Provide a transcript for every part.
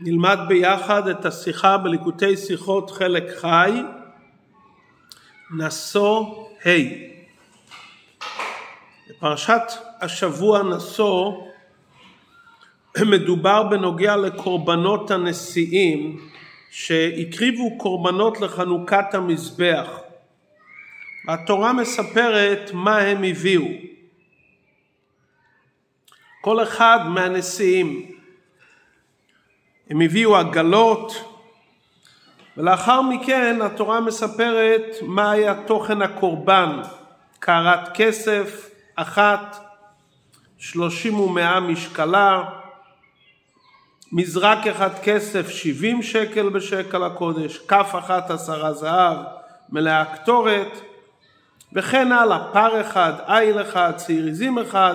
נלמד ביחד את השיחה בליקוטי שיחות חלק חי, נשוא ה'. בפרשת השבוע נשוא מדובר בנוגע לקורבנות הנשיאים שהקריבו קורבנות לחנוכת המזבח. התורה מספרת מה הם הביאו. כל אחד מהנשיאים הם הביאו עגלות ולאחר מכן התורה מספרת מה היה תוכן הקורבן. קערת כסף אחת שלושים ומאה משקלה. מזרק אחד כסף שבעים שקל בשקל הקודש. כף אחת עשרה זהב מלאה קטורת וכן הלאה פר אחד איל אחד צעיר עזים אחד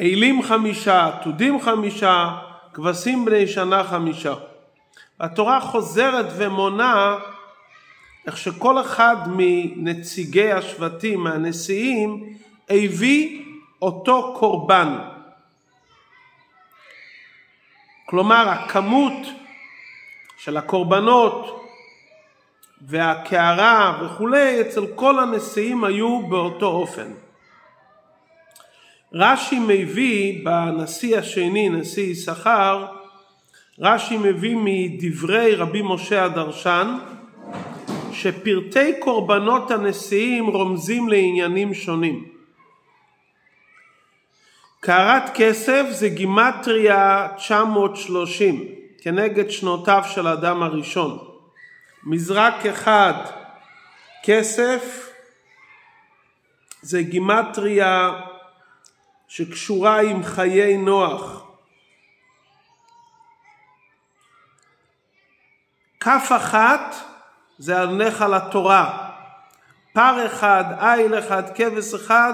אלים חמישה, עתודים חמישה, כבשים בני שנה חמישה. התורה חוזרת ומונה איך שכל אחד מנציגי השבטים, מהנשיאים, הביא אותו קורבן. כלומר הכמות של הקורבנות והקערה וכולי אצל כל הנשיאים היו באותו אופן. רש"י מביא בנשיא השני, נשיא יששכר, רש"י מביא מדברי רבי משה הדרשן, שפרטי קורבנות הנשיאים רומזים לעניינים שונים. קערת כסף זה גימטריה 930 כנגד שנותיו של האדם הראשון. מזרק אחד כסף זה גימטריה שקשורה עם חיי נוח. כף אחת זה הולך על התורה. פר אחד, איל אחד, כבש אחד,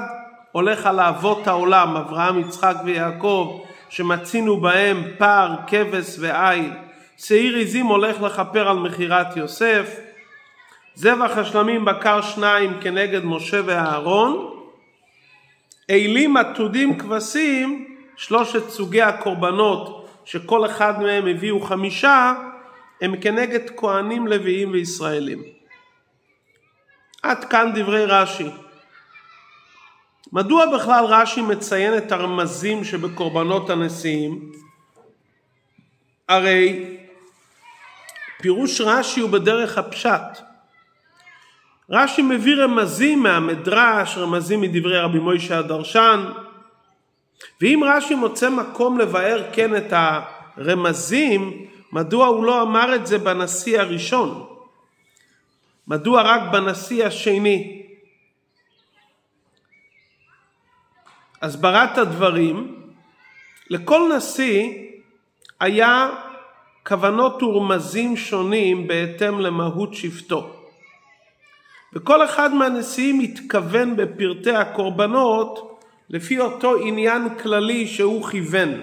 הולך על אבות העולם, אברהם, יצחק ויעקב, שמצינו בהם פר, כבש ואיל. שעיר עזים הולך לכפר על מכירת יוסף. זבח השלמים בקר שניים כנגד משה ואהרון. אלים עתודים כבשים, שלושת סוגי הקורבנות שכל אחד מהם הביאו חמישה, הם כנגד כהנים לוויים וישראלים. עד כאן דברי רש"י. מדוע בכלל רש"י מציין את הרמזים שבקורבנות הנשיאים? הרי פירוש רש"י הוא בדרך הפשט. רש"י מביא רמזים מהמדרש, רמזים מדברי רבי מוישה הדרשן, ואם רש"י מוצא מקום לבאר כן את הרמזים, מדוע הוא לא אמר את זה בנשיא הראשון? מדוע רק בנשיא השני? הסברת הדברים, לכל נשיא היה כוונות ורמזים שונים בהתאם למהות שבטו. וכל אחד מהנשיאים התכוון בפרטי הקורבנות לפי אותו עניין כללי שהוא כיוון.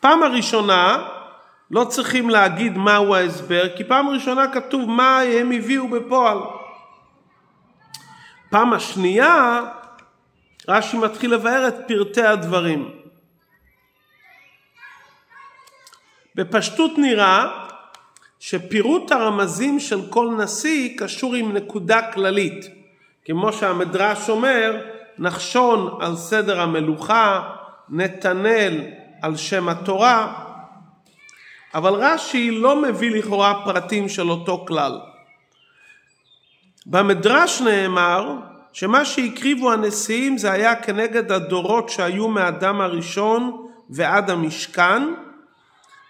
פעם הראשונה לא צריכים להגיד מהו ההסבר, כי פעם ראשונה כתוב מה הם הביאו בפועל. פעם השנייה רש"י מתחיל לבאר את פרטי הדברים. בפשטות נראה שפירוט הרמזים של כל נשיא קשור עם נקודה כללית. כמו שהמדרש אומר, נחשון על סדר המלוכה, נתנאל על שם התורה, אבל רש"י לא מביא לכאורה פרטים של אותו כלל. במדרש נאמר שמה שהקריבו הנשיאים זה היה כנגד הדורות שהיו מאדם הראשון ועד המשכן,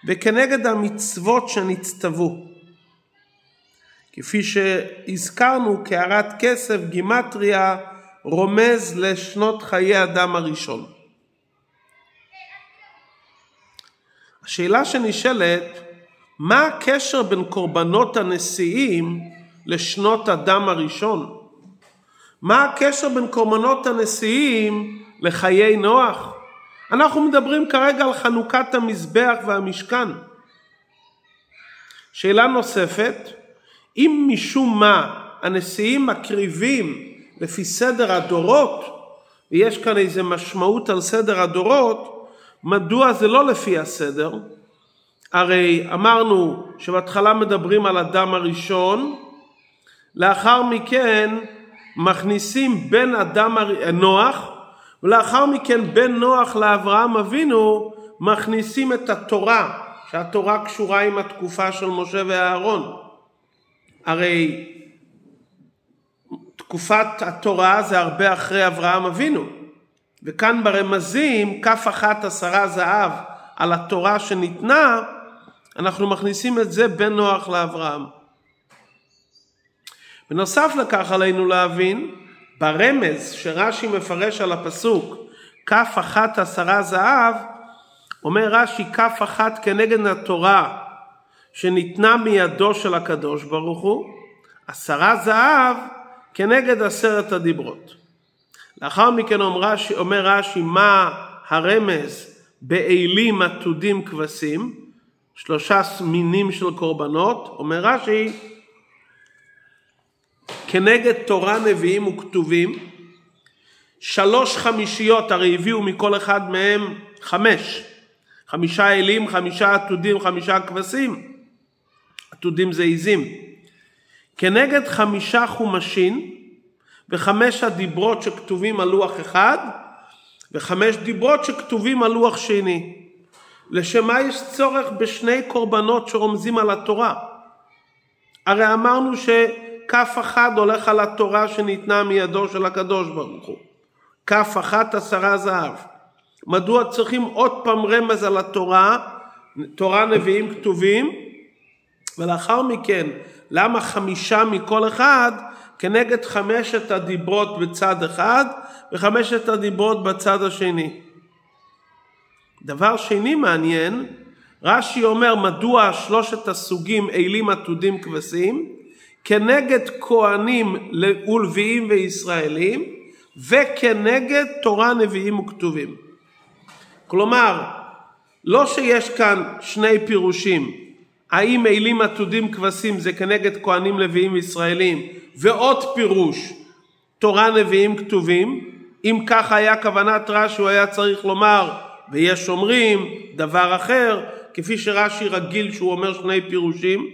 וכנגד המצוות שנצטוו. כפי שהזכרנו, קערת כסף, גימטריה, רומז לשנות חיי אדם הראשון. השאלה שנשאלת, מה הקשר בין קורבנות הנשיאים לשנות אדם הראשון? מה הקשר בין קורבנות הנשיאים לחיי נוח? אנחנו מדברים כרגע על חנוכת המזבח והמשכן. שאלה נוספת, אם משום מה הנשיאים מקריבים לפי סדר הדורות, ויש כאן איזה משמעות על סדר הדורות, מדוע זה לא לפי הסדר? הרי אמרנו שבהתחלה מדברים על אדם הראשון, לאחר מכן מכניסים בין אדם נוח, ולאחר מכן בין נוח לאברהם אבינו מכניסים את התורה, שהתורה קשורה עם התקופה של משה ואהרון. הרי תקופת התורה זה הרבה אחרי אברהם אבינו. וכאן ברמזים, כף אחת עשרה זהב על התורה שניתנה, אנחנו מכניסים את זה בין נוח לאברהם. בנוסף לכך עלינו להבין, ברמז שרש"י מפרש על הפסוק, כף אחת עשרה זהב, אומר רש"י, כף אחת כנגד התורה שניתנה מידו של הקדוש ברוך הוא, עשרה זהב כנגד עשרת הדיברות. לאחר מכן אומר רש"י, אומר רש"י מה הרמז באלים עתודים כבשים, שלושה מינים של קורבנות, אומר רש"י כנגד תורה נביאים וכתובים, שלוש חמישיות הרי הביאו מכל אחד מהם חמש, חמישה אלים, חמישה עתודים, חמישה כבשים, עתודים זה עיזים, כנגד חמישה חומשים וחמש הדיברות שכתובים על לוח אחד וחמש דיברות שכתובים על לוח שני. לשם מה יש צורך בשני קורבנות שרומזים על התורה? הרי אמרנו שכף אחד הולך על התורה שניתנה מידו של הקדוש ברוך הוא. כף אחת עשרה זהב. מדוע צריכים עוד פעם רמז על התורה, תורה נביאים כתובים, ולאחר מכן למה חמישה מכל אחד כנגד חמשת הדיברות בצד אחד וחמשת הדיברות בצד השני. דבר שני מעניין, רש"י אומר מדוע שלושת הסוגים אלים עתודים כבשים כנגד כהנים ולוויים וישראלים וכנגד תורה נביאים וכתובים. כלומר, לא שיש כאן שני פירושים, האם אלים עתודים כבשים זה כנגד כהנים לוויים וישראלים ועוד פירוש תורה נביאים כתובים אם כך היה כוונת רש"י הוא היה צריך לומר ויש אומרים דבר אחר כפי שרש"י רגיל שהוא אומר שני פירושים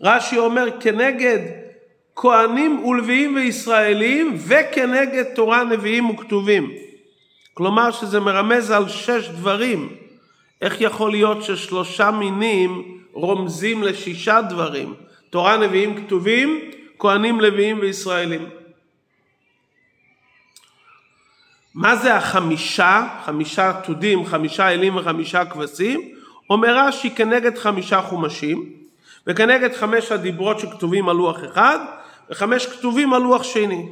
רש"י אומר כנגד כהנים ולוויים וישראלים וכנגד תורה נביאים וכתובים. כלומר שזה מרמז על שש דברים. איך יכול להיות ששלושה מינים רומזים לשישה דברים, תורה, נביאים, כתובים, כהנים, לוויים וישראלים. מה זה החמישה, חמישה עתודים, חמישה אלים וחמישה כבשים? אומר רש"י כנגד חמישה חומשים, וכנגד חמש הדיברות שכתובים על לוח אחד, וחמש כתובים על לוח שני.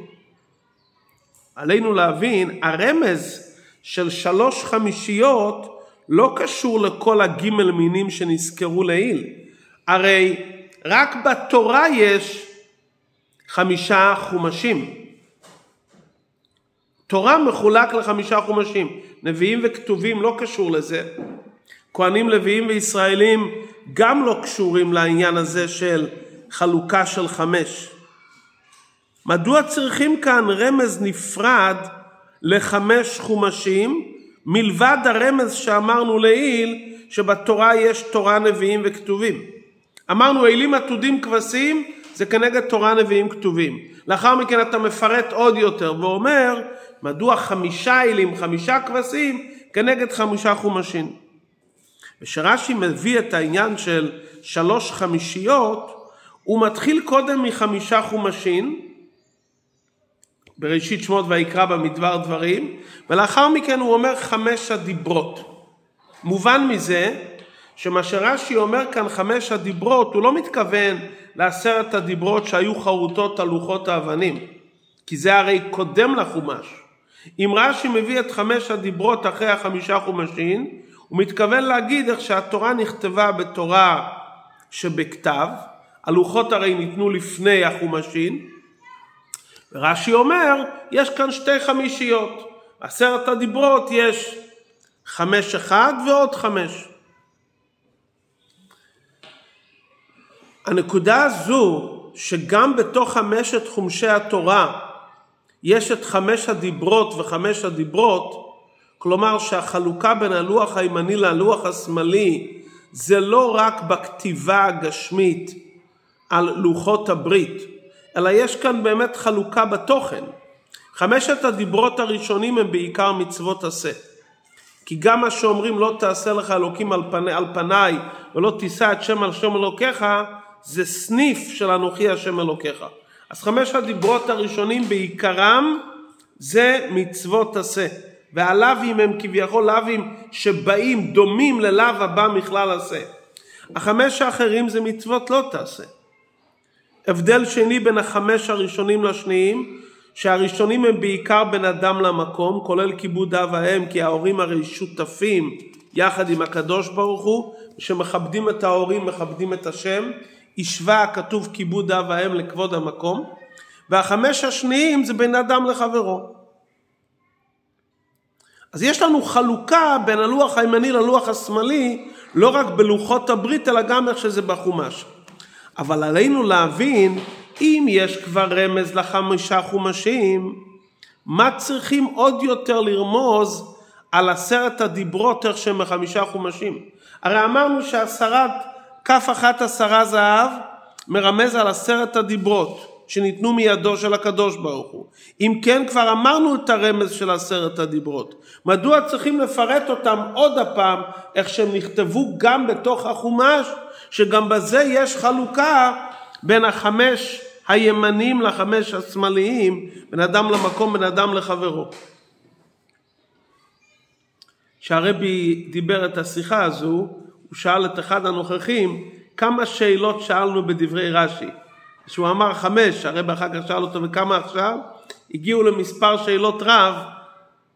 עלינו להבין, הרמז של שלוש חמישיות לא קשור לכל הגימל מינים שנזכרו לעיל. הרי רק בתורה יש חמישה חומשים. תורה מחולק לחמישה חומשים. נביאים וכתובים לא קשור לזה. כהנים לוויים וישראלים גם לא קשורים לעניין הזה של חלוקה של חמש. מדוע צריכים כאן רמז נפרד לחמש חומשים מלבד הרמז שאמרנו לעיל שבתורה יש תורה נביאים וכתובים. אמרנו אלים עתודים כבשים זה כנגד תורה נביאים כתובים. לאחר מכן אתה מפרט עוד יותר ואומר מדוע חמישה אלים חמישה כבשים כנגד חמישה חומשים. וכשרש"י מביא את העניין של שלוש חמישיות הוא מתחיל קודם מחמישה חומשים בראשית שמות ויקרא במדבר דברים, ולאחר מכן הוא אומר חמש הדיברות. מובן מזה שמה שרש"י אומר כאן חמש הדיברות, הוא לא מתכוון לעשרת הדיברות שהיו חרוטות על לוחות האבנים, כי זה הרי קודם לחומש. אם רש"י מביא את חמש הדיברות אחרי החמישה חומשים, הוא מתכוון להגיד איך שהתורה נכתבה בתורה שבכתב, הלוחות הרי ניתנו לפני החומשים, רש"י אומר, יש כאן שתי חמישיות. עשרת הדיברות יש חמש אחד ועוד חמש. הנקודה הזו שגם בתוך חמשת חומשי התורה יש את חמש הדיברות וחמש הדיברות, כלומר שהחלוקה בין הלוח הימני ללוח השמאלי זה לא רק בכתיבה הגשמית על לוחות הברית, אלא יש כאן באמת חלוקה בתוכן. חמשת הדיברות הראשונים הם בעיקר מצוות עשה. כי גם מה שאומרים לא תעשה לך אלוקים על, פני, על פניי ולא תישא את שם על שם אלוקיך זה סניף של אנוכי השם אלוקיך. אז חמש הדיברות הראשונים בעיקרם זה מצוות עשה. והלאווים הם כביכול לאווים שבאים, דומים ללאו הבא מכלל עשה. החמש האחרים זה מצוות לא תעשה. הבדל שני בין החמש הראשונים לשניים, שהראשונים הם בעיקר בין אדם למקום, כולל כיבוד אב האם, כי ההורים הרי שותפים יחד עם הקדוש ברוך הוא, שמכבדים את ההורים, מכבדים את השם, השווה הכתוב כיבוד אב האם לכבוד המקום, והחמש השניים זה בין אדם לחברו. אז יש לנו חלוקה בין הלוח הימני ללוח השמאלי, לא רק בלוחות הברית, אלא גם איך שזה בחומש. אבל עלינו להבין, אם יש כבר רמז לחמישה חומשים, מה צריכים עוד יותר לרמוז על עשרת הדיברות איך שהם בחמישה חומשים? הרי אמרנו שהסרת, כף אחת עשרה זהב, מרמז על עשרת הדיברות. שניתנו מידו של הקדוש ברוך הוא. אם כן כבר אמרנו את הרמז של עשרת הדיברות. מדוע צריכים לפרט אותם עוד הפעם איך שהם נכתבו גם בתוך החומש שגם בזה יש חלוקה בין החמש הימנים לחמש השמאליים בין אדם למקום בין אדם לחברו. כשהרבי דיבר את השיחה הזו הוא שאל את אחד הנוכחים כמה שאלות שאלנו בדברי רש"י שהוא אמר חמש, הרב אחר כך שאל אותו וכמה עכשיו, הגיעו למספר שאלות רב,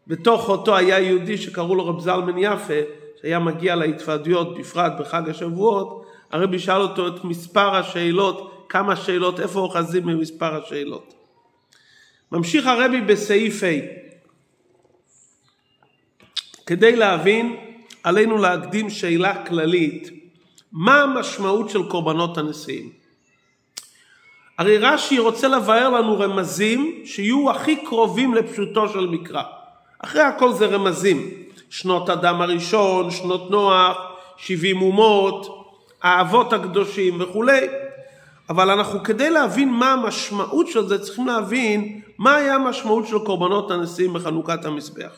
בתוך אותו היה יהודי שקראו לו רב זלמן יפה, שהיה מגיע להתוועדויות בפרט בחג השבועות, הרבי שאל אותו את מספר השאלות, כמה שאלות, איפה אוחזים ממספר השאלות. ממשיך הרבי בסעיף ה' כדי להבין, עלינו להקדים שאלה כללית, מה המשמעות של קורבנות הנשיאים? הרי רש"י רוצה לבאר לנו רמזים שיהיו הכי קרובים לפשוטו של מקרא. אחרי הכל זה רמזים. שנות אדם הראשון, שנות נוח, שבעים אומות, האבות הקדושים וכולי. אבל אנחנו כדי להבין מה המשמעות של זה צריכים להבין מה היה המשמעות של קורבנות הנשיאים בחנוכת המזבח.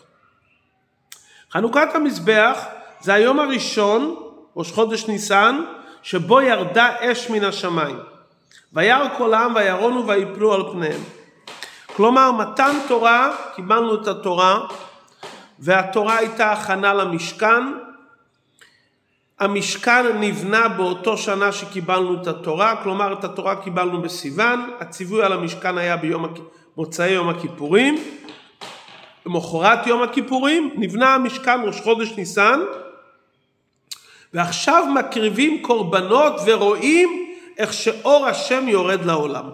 חנוכת המזבח זה היום הראשון, ראש חודש ניסן, שבו ירדה אש מן השמיים. וירא כל העם וירונו ויפלו על פניהם. כלומר מתן תורה, קיבלנו את התורה והתורה הייתה הכנה למשכן. המשכן נבנה באותו שנה שקיבלנו את התורה, כלומר את התורה קיבלנו בסיוון, הציווי על המשכן היה ביום מוצאי יום הכיפורים, למחרת יום הכיפורים נבנה המשכן ראש חודש ניסן ועכשיו מקריבים קורבנות ורואים איך שאור השם יורד לעולם.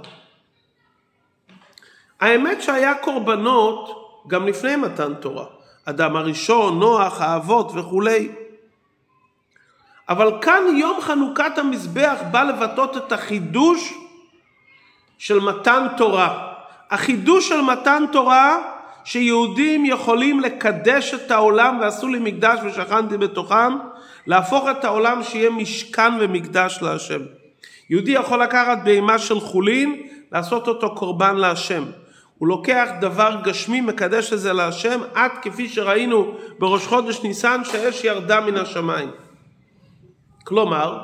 האמת שהיה קורבנות גם לפני מתן תורה. אדם הראשון, נוח, האבות וכולי. אבל כאן יום חנוכת המזבח בא לבטאות את החידוש של מתן תורה. החידוש של מתן תורה שיהודים יכולים לקדש את העולם ועשו לי מקדש ושכנתי בתוכם, להפוך את העולם שיהיה משכן ומקדש להשם. יהודי יכול לקחת בהמה של חולין, לעשות אותו קורבן להשם. הוא לוקח דבר גשמי, מקדש את זה להשם, עד כפי שראינו בראש חודש ניסן, שהאש ירדה מן השמיים. כלומר,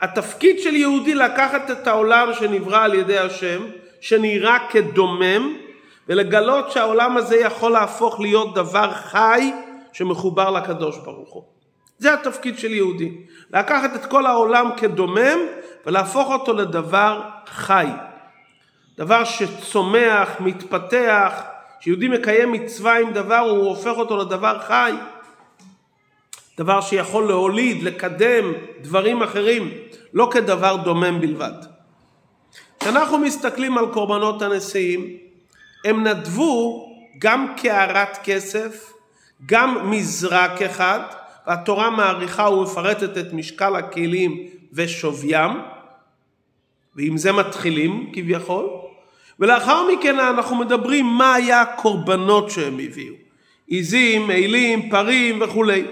התפקיד של יהודי לקחת את העולם שנברא על ידי השם, שנראה כדומם, ולגלות שהעולם הזה יכול להפוך להיות דבר חי שמחובר לקדוש ברוך הוא. זה התפקיד של יהודי. לקחת את כל העולם כדומם ולהפוך אותו לדבר חי. דבר שצומח, מתפתח, שיהודי מקיים מצווה עם דבר הוא הופך אותו לדבר חי. דבר שיכול להוליד, לקדם דברים אחרים, לא כדבר דומם בלבד. כשאנחנו מסתכלים על קורבנות הנשיאים, הם נדבו גם קערת כסף, גם מזרק אחד, והתורה מעריכה ומפרטת את משקל הכלים ושוויים, ועם זה מתחילים כביכול, ולאחר מכן אנחנו מדברים מה היה הקורבנות שהם הביאו. עיזים, מעילים, פרים וכולי.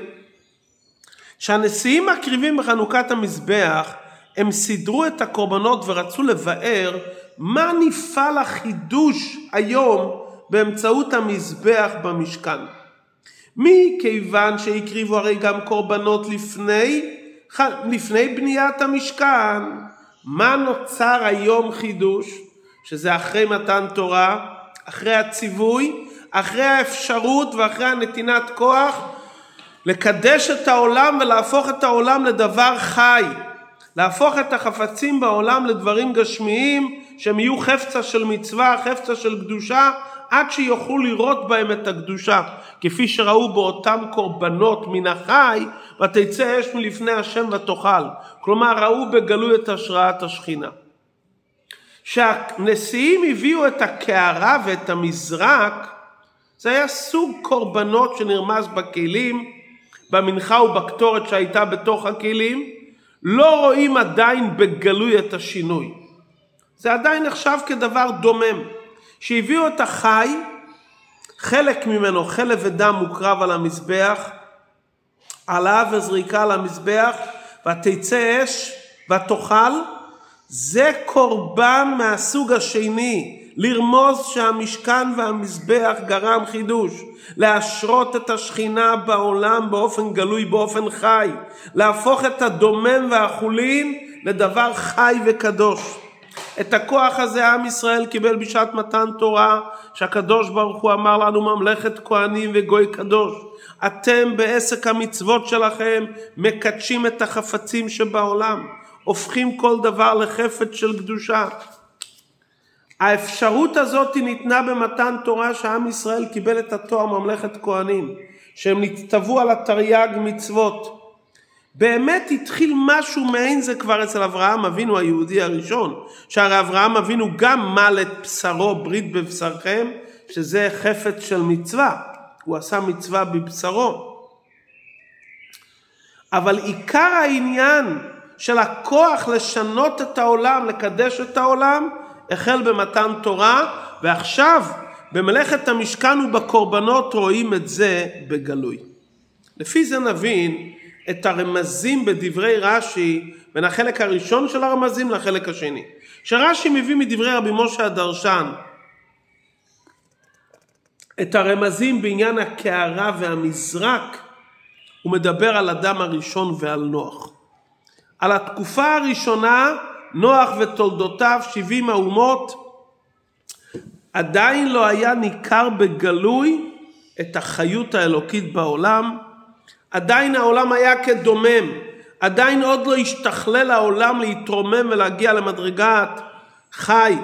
כשהנשיאים מקריבים בחנוכת המזבח, הם סידרו את הקורבנות ורצו לבאר מה נפעל החידוש היום באמצעות המזבח במשכן. מכיוון שהקריבו הרי גם קורבנות לפני, לפני בניית המשכן, מה נוצר היום חידוש? שזה אחרי מתן תורה, אחרי הציווי, אחרי האפשרות ואחרי הנתינת כוח לקדש את העולם ולהפוך את העולם לדבר חי, להפוך את החפצים בעולם לדברים גשמיים שהם יהיו חפצה של מצווה, חפצה של קדושה, עד שיוכלו לראות בהם את הקדושה, כפי שראו באותם קורבנות מן החי, ותצא אש מלפני השם ותאכל. כלומר, ראו בגלוי את השראת השכינה. כשהנשיאים הביאו את הקערה ואת המזרק, זה היה סוג קורבנות שנרמז בכלים, במנחה ובקטורת שהייתה בתוך הכלים, לא רואים עדיין בגלוי את השינוי. זה עדיין נחשב כדבר דומם. שהביאו את החי, חלק ממנו, חלב ודם מוקרב על המזבח, עלה וזריקה על המזבח, ותצא אש ותאכל, זה קורבן מהסוג השני, לרמוז שהמשכן והמזבח גרם חידוש, להשרות את השכינה בעולם באופן גלוי, באופן חי, להפוך את הדומם והחולין לדבר חי וקדוש. את הכוח הזה עם ישראל קיבל בשעת מתן תורה, שהקדוש ברוך הוא אמר לנו ממלכת כהנים וגוי קדוש. אתם בעסק המצוות שלכם מקדשים את החפצים שבעולם, הופכים כל דבר לחפץ של קדושה. האפשרות הזאת ניתנה במתן תורה שעם ישראל קיבל את התואר ממלכת כהנים, שהם נצטוו על התרי"ג מצוות. באמת התחיל משהו מעין זה כבר אצל אברהם אבינו היהודי הראשון, שהרי אברהם אבינו גם מל את בשרו ברית בבשרכם, שזה חפץ של מצווה, הוא עשה מצווה בבשרו. אבל עיקר העניין של הכוח לשנות את העולם, לקדש את העולם, החל במתן תורה, ועכשיו במלאכת המשכן ובקורבנות רואים את זה בגלוי. לפי זה נבין את הרמזים בדברי רש"י בין החלק הראשון של הרמזים לחלק השני. שרש"י מביא מדברי רבי משה הדרשן את הרמזים בעניין הקערה והמזרק, הוא מדבר על אדם הראשון ועל נוח. על התקופה הראשונה, נוח ותולדותיו, שבעים האומות, עדיין לא היה ניכר בגלוי את החיות האלוקית בעולם, עדיין העולם היה כדומם, עדיין עוד לא השתכלל העולם להתרומם ולהגיע למדרגת חי.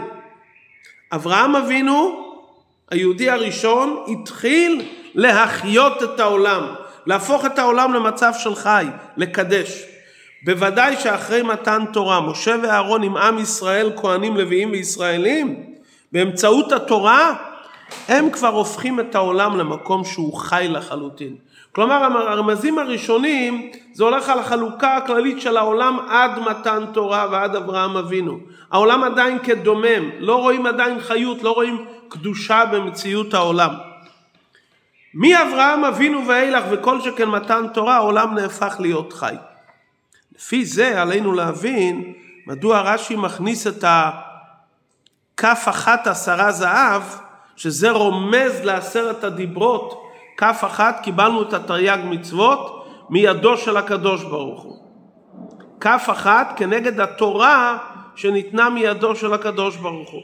אברהם אבינו, היהודי הראשון, התחיל להחיות את העולם, להפוך את העולם למצב של חי, לקדש. בוודאי שאחרי מתן תורה, משה ואהרון עם עם ישראל, כהנים, לוויים וישראלים, באמצעות התורה, הם כבר הופכים את העולם למקום שהוא חי לחלוטין. כלומר הרמזים הראשונים זה הולך על החלוקה הכללית של העולם עד מתן תורה ועד אברהם אבינו. העולם עדיין כדומם, לא רואים עדיין חיות, לא רואים קדושה במציאות העולם. מאברהם אבינו ואילך וכל שכן מתן תורה העולם נהפך להיות חי. לפי זה עלינו להבין מדוע רש"י מכניס את הכף אחת עשרה זהב שזה רומז לעשרת הדיברות כף אחת קיבלנו את התרי"ג מצוות מידו של הקדוש ברוך הוא. כף אחת כנגד התורה שניתנה מידו של הקדוש ברוך הוא.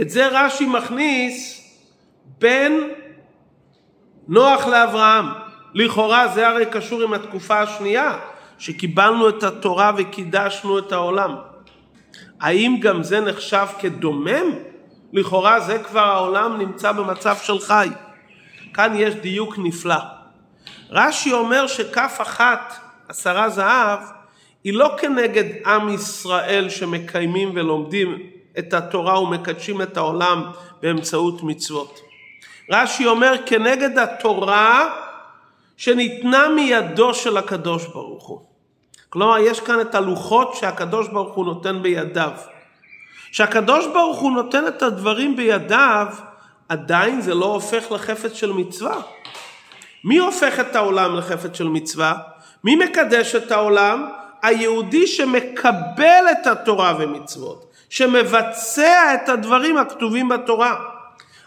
את זה רש"י מכניס בין נוח לאברהם. לכאורה זה הרי קשור עם התקופה השנייה, שקיבלנו את התורה וקידשנו את העולם. האם גם זה נחשב כדומם? לכאורה זה כבר העולם נמצא במצב של חי. כאן יש דיוק נפלא. רש"י אומר שכף אחת, עשרה זהב, היא לא כנגד עם ישראל שמקיימים ולומדים את התורה ומקדשים את העולם באמצעות מצוות. רש"י אומר כנגד התורה שניתנה מידו של הקדוש ברוך הוא. כלומר, יש כאן את הלוחות שהקדוש ברוך הוא נותן בידיו. כשהקדוש ברוך הוא נותן את הדברים בידיו, עדיין זה לא הופך לחפץ של מצווה. מי הופך את העולם לחפץ של מצווה? מי מקדש את העולם? היהודי שמקבל את התורה ומצוות, שמבצע את הדברים הכתובים בתורה.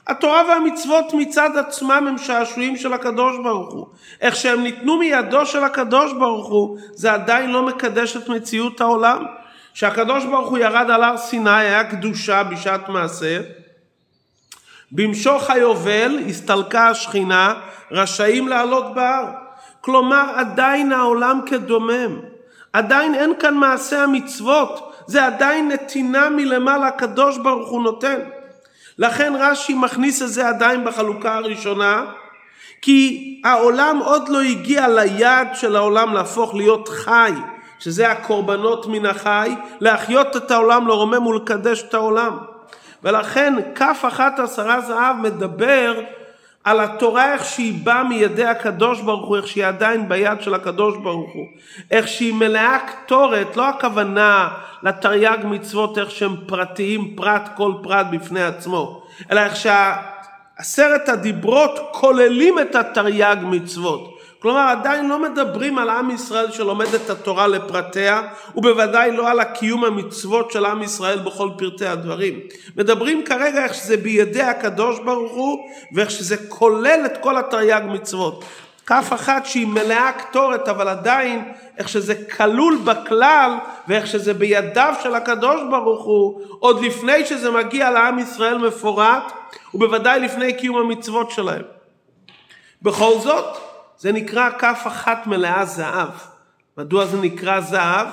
התורה והמצוות מצד עצמם הם שעשועים של הקדוש ברוך הוא. איך שהם ניתנו מידו של הקדוש ברוך הוא, זה עדיין לא מקדש את מציאות העולם. שהקדוש ברוך הוא ירד על הר סיני, היה קדושה בשעת מעשה. במשוך היובל הסתלקה השכינה, רשאים לעלות בהר. כלומר, עדיין העולם כדומם. עדיין אין כאן מעשה המצוות. זה עדיין נתינה מלמעלה, הקדוש ברוך הוא נותן. לכן רש"י מכניס את זה עדיין בחלוקה הראשונה, כי העולם עוד לא הגיע ליעד של העולם להפוך להיות חי, שזה הקורבנות מן החי, להחיות את העולם, לרומם ולקדש את העולם. ולכן כף אחת עשרה זהב מדבר על התורה איך שהיא באה מידי הקדוש ברוך הוא, איך שהיא עדיין ביד של הקדוש ברוך הוא, איך שהיא מלאה קטורת, לא הכוונה לתרי"ג מצוות איך שהם פרטיים, פרט כל פרט בפני עצמו, אלא איך שעשרת הדיברות כוללים את התרי"ג מצוות. כלומר עדיין לא מדברים על עם ישראל שלומד את התורה לפרטיה ובוודאי לא על הקיום המצוות של עם ישראל בכל פרטי הדברים. מדברים כרגע איך שזה בידי הקדוש ברוך הוא ואיך שזה כולל את כל התרי"ג מצוות. כף אחת שהיא מלאה קטורת אבל עדיין איך שזה כלול בכלל ואיך שזה בידיו של הקדוש ברוך הוא עוד לפני שזה מגיע לעם ישראל מפורט ובוודאי לפני קיום המצוות שלהם. בכל זאת זה נקרא כף אחת מלאה זהב. מדוע זה נקרא זהב?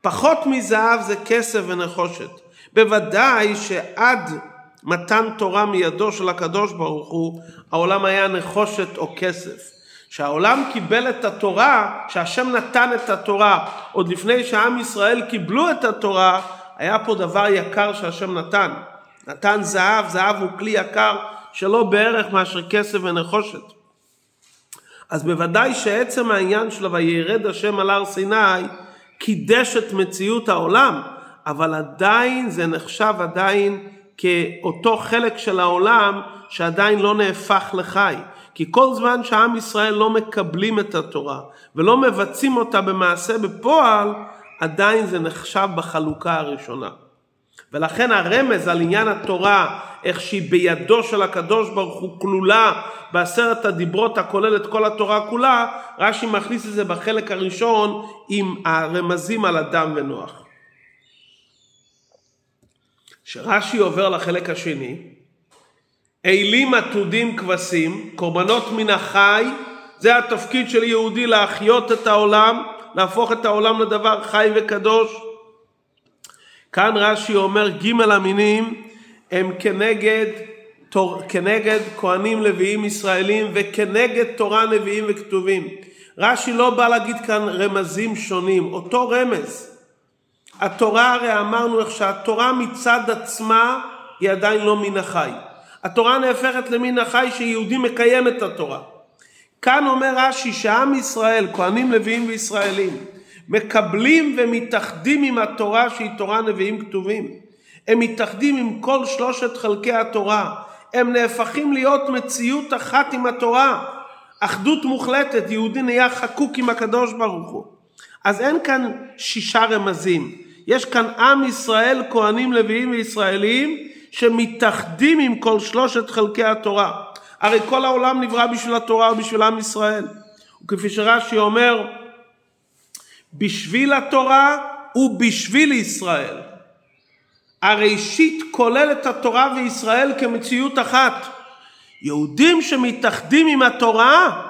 פחות מזהב זה כסף ונחושת. בוודאי שעד מתן תורה מידו של הקדוש ברוך הוא, העולם היה נחושת או כסף. שהעולם קיבל את התורה, שהשם נתן את התורה, עוד לפני שעם ישראל קיבלו את התורה, היה פה דבר יקר שהשם נתן. נתן זהב, זהב הוא כלי יקר שלא בערך מאשר כסף ונחושת. אז בוודאי שעצם העניין שלו וירד השם על הר סיני קידש את מציאות העולם, אבל עדיין זה נחשב עדיין כאותו חלק של העולם שעדיין לא נהפך לחי. כי כל זמן שעם ישראל לא מקבלים את התורה ולא מבצעים אותה במעשה בפועל, עדיין זה נחשב בחלוקה הראשונה. ולכן הרמז על עניין התורה, איך שהיא בידו של הקדוש ברוך הוא כלולה בעשרת הדיברות הכולל את כל התורה כולה, רש"י מכניס את זה בחלק הראשון עם הרמזים על אדם ונוח. כשרש"י עובר לחלק השני, אלים עתודים כבשים, קורבנות מן החי, זה התפקיד של יהודי להחיות את העולם, להפוך את העולם לדבר חי וקדוש. כאן רש"י אומר ג' המינים הם כנגד, תור, כנגד כהנים לוויים ישראלים וכנגד תורה נביאים וכתובים. רש"י לא בא להגיד כאן רמזים שונים, אותו רמז. התורה הרי אמרנו איך שהתורה מצד עצמה היא עדיין לא מן החי. התורה נהפכת למין החי שיהודי מקיים את התורה. כאן אומר רש"י שעם ישראל, כהנים לוויים וישראלים, מקבלים ומתאחדים עם התורה שהיא תורה נביאים כתובים. הם מתאחדים עם כל שלושת חלקי התורה. הם נהפכים להיות מציאות אחת עם התורה. אחדות מוחלטת, יהודי נהיה חקוק עם הקדוש ברוך הוא. אז אין כאן שישה רמזים. יש כאן עם ישראל, כהנים לוויים וישראלים, שמתאחדים עם כל שלושת חלקי התורה. הרי כל העולם נברא בשביל התורה ובשביל עם ישראל. וכפי שרש"י אומר, בשביל התורה ובשביל ישראל. הראשית כולל את התורה וישראל כמציאות אחת. יהודים שמתאחדים עם התורה,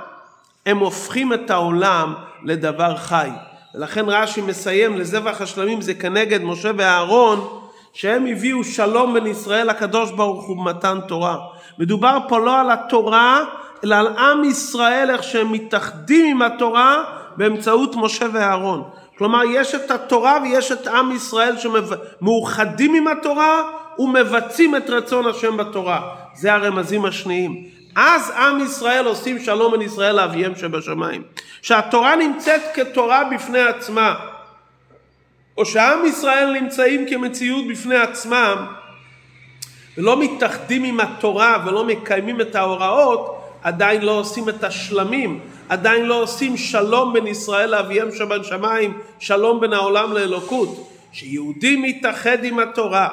הם הופכים את העולם לדבר חי. ולכן רש"י מסיים לזבח השלמים זה כנגד משה ואהרון שהם הביאו שלום בין ישראל לקדוש ברוך הוא במתן תורה. מדובר פה לא על התורה אלא על עם ישראל איך שהם מתאחדים עם התורה באמצעות משה ואהרון. כלומר יש את התורה ויש את עם ישראל שמאוחדים עם התורה ומבצעים את רצון השם בתורה. זה הרמזים השניים. אז עם ישראל עושים שלום בין ישראל לאביהם שבשמיים. שהתורה נמצאת כתורה בפני עצמה. או שעם ישראל נמצאים כמציאות בפני עצמם, ולא מתאחדים עם התורה ולא מקיימים את ההוראות, עדיין לא עושים את השלמים, עדיין לא עושים שלום בין ישראל לאביהם שבשמיים, שלום בין העולם לאלוקות. שיהודי מתאחד עם התורה.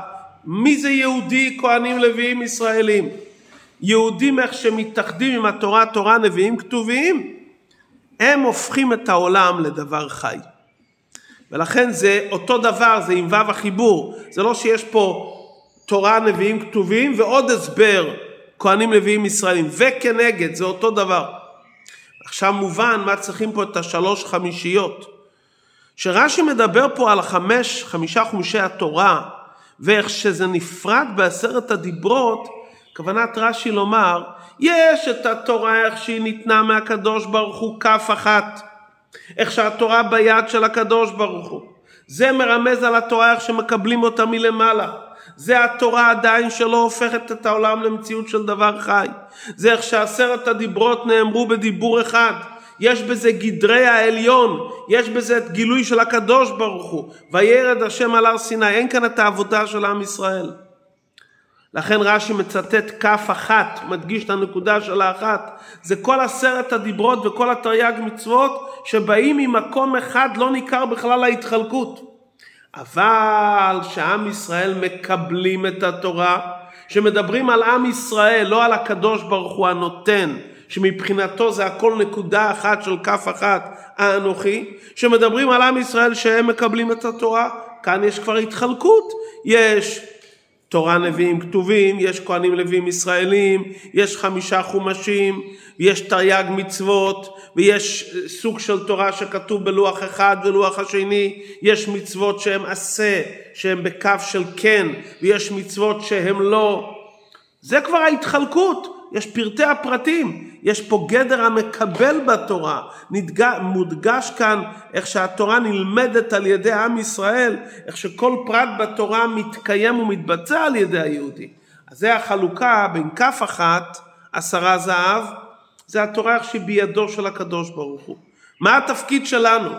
מי זה יהודי? כהנים לוויים ישראלים. יהודים איך שמתאחדים עם התורה, תורה נביאים כתוביים, הם הופכים את העולם לדבר חי. ולכן זה אותו דבר, זה עם ו' החיבור. זה לא שיש פה תורה נביאים כתובים ועוד הסבר כהנים לוויים ישראלים. וכנגד, זה אותו דבר. עכשיו מובן מה צריכים פה את השלוש חמישיות. שרש"י מדבר פה על החמש, חמישה חומשי התורה, ואיך שזה נפרד בעשרת הדיברות, כוונת רש"י לומר, יש את התורה איך שהיא ניתנה מהקדוש ברוך הוא כף אחת, איך שהתורה ביד של הקדוש ברוך הוא. זה מרמז על התורה איך שמקבלים אותה מלמעלה. זה התורה עדיין שלא הופכת את העולם למציאות של דבר חי. זה איך שעשרת הדיברות נאמרו בדיבור אחד. יש בזה גדרי העליון, יש בזה את גילוי של הקדוש ברוך הוא. וירד השם על הר סיני, אין כאן את העבודה של עם ישראל. לכן רש"י מצטט כף אחת, מדגיש את הנקודה של האחת. זה כל עשרת הדיברות וכל התרי"ג מצוות שבאים ממקום אחד לא ניכר בכלל ההתחלקות. אבל שעם ישראל מקבלים את התורה, שמדברים על עם ישראל, לא על הקדוש ברוך הוא הנותן, שמבחינתו זה הכל נקודה אחת של כף אחת, האנוכי, שמדברים על עם ישראל שהם מקבלים את התורה, כאן יש כבר התחלקות, יש תורה נביאים כתובים, יש כהנים לוויים ישראלים, יש חמישה חומשים, יש תרי"ג מצוות, ויש סוג של תורה שכתוב בלוח אחד ולוח השני, יש מצוות שהן עשה, שהן בקו של כן, ויש מצוות שהן לא. זה כבר ההתחלקות. יש פרטי הפרטים, יש פה גדר המקבל בתורה, נדג... מודגש כאן איך שהתורה נלמדת על ידי עם ישראל, איך שכל פרט בתורה מתקיים ומתבצע על ידי היהודי. אז זה החלוקה בין כף אחת, עשרה זהב, זה התורה איך שהיא בידו של הקדוש ברוך הוא. מה התפקיד שלנו?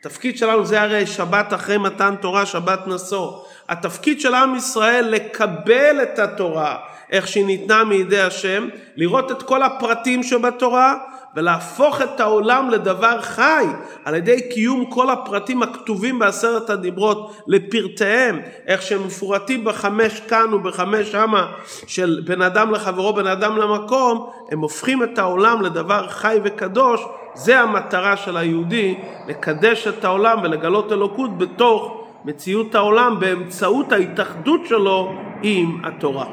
התפקיד שלנו זה הרי שבת אחרי מתן תורה, שבת נשוא. התפקיד של עם ישראל לקבל את התורה, איך שהיא ניתנה מידי השם, לראות את כל הפרטים שבתורה ולהפוך את העולם לדבר חי על ידי קיום כל הפרטים הכתובים בעשרת הדיברות לפרטיהם, איך שהם מפורטים בחמש כאן ובחמש שמה של בן אדם לחברו, בן אדם למקום, הם הופכים את העולם לדבר חי וקדוש, זה המטרה של היהודי, לקדש את העולם ולגלות אלוקות בתוך מציאות העולם באמצעות ההתאחדות שלו עם התורה.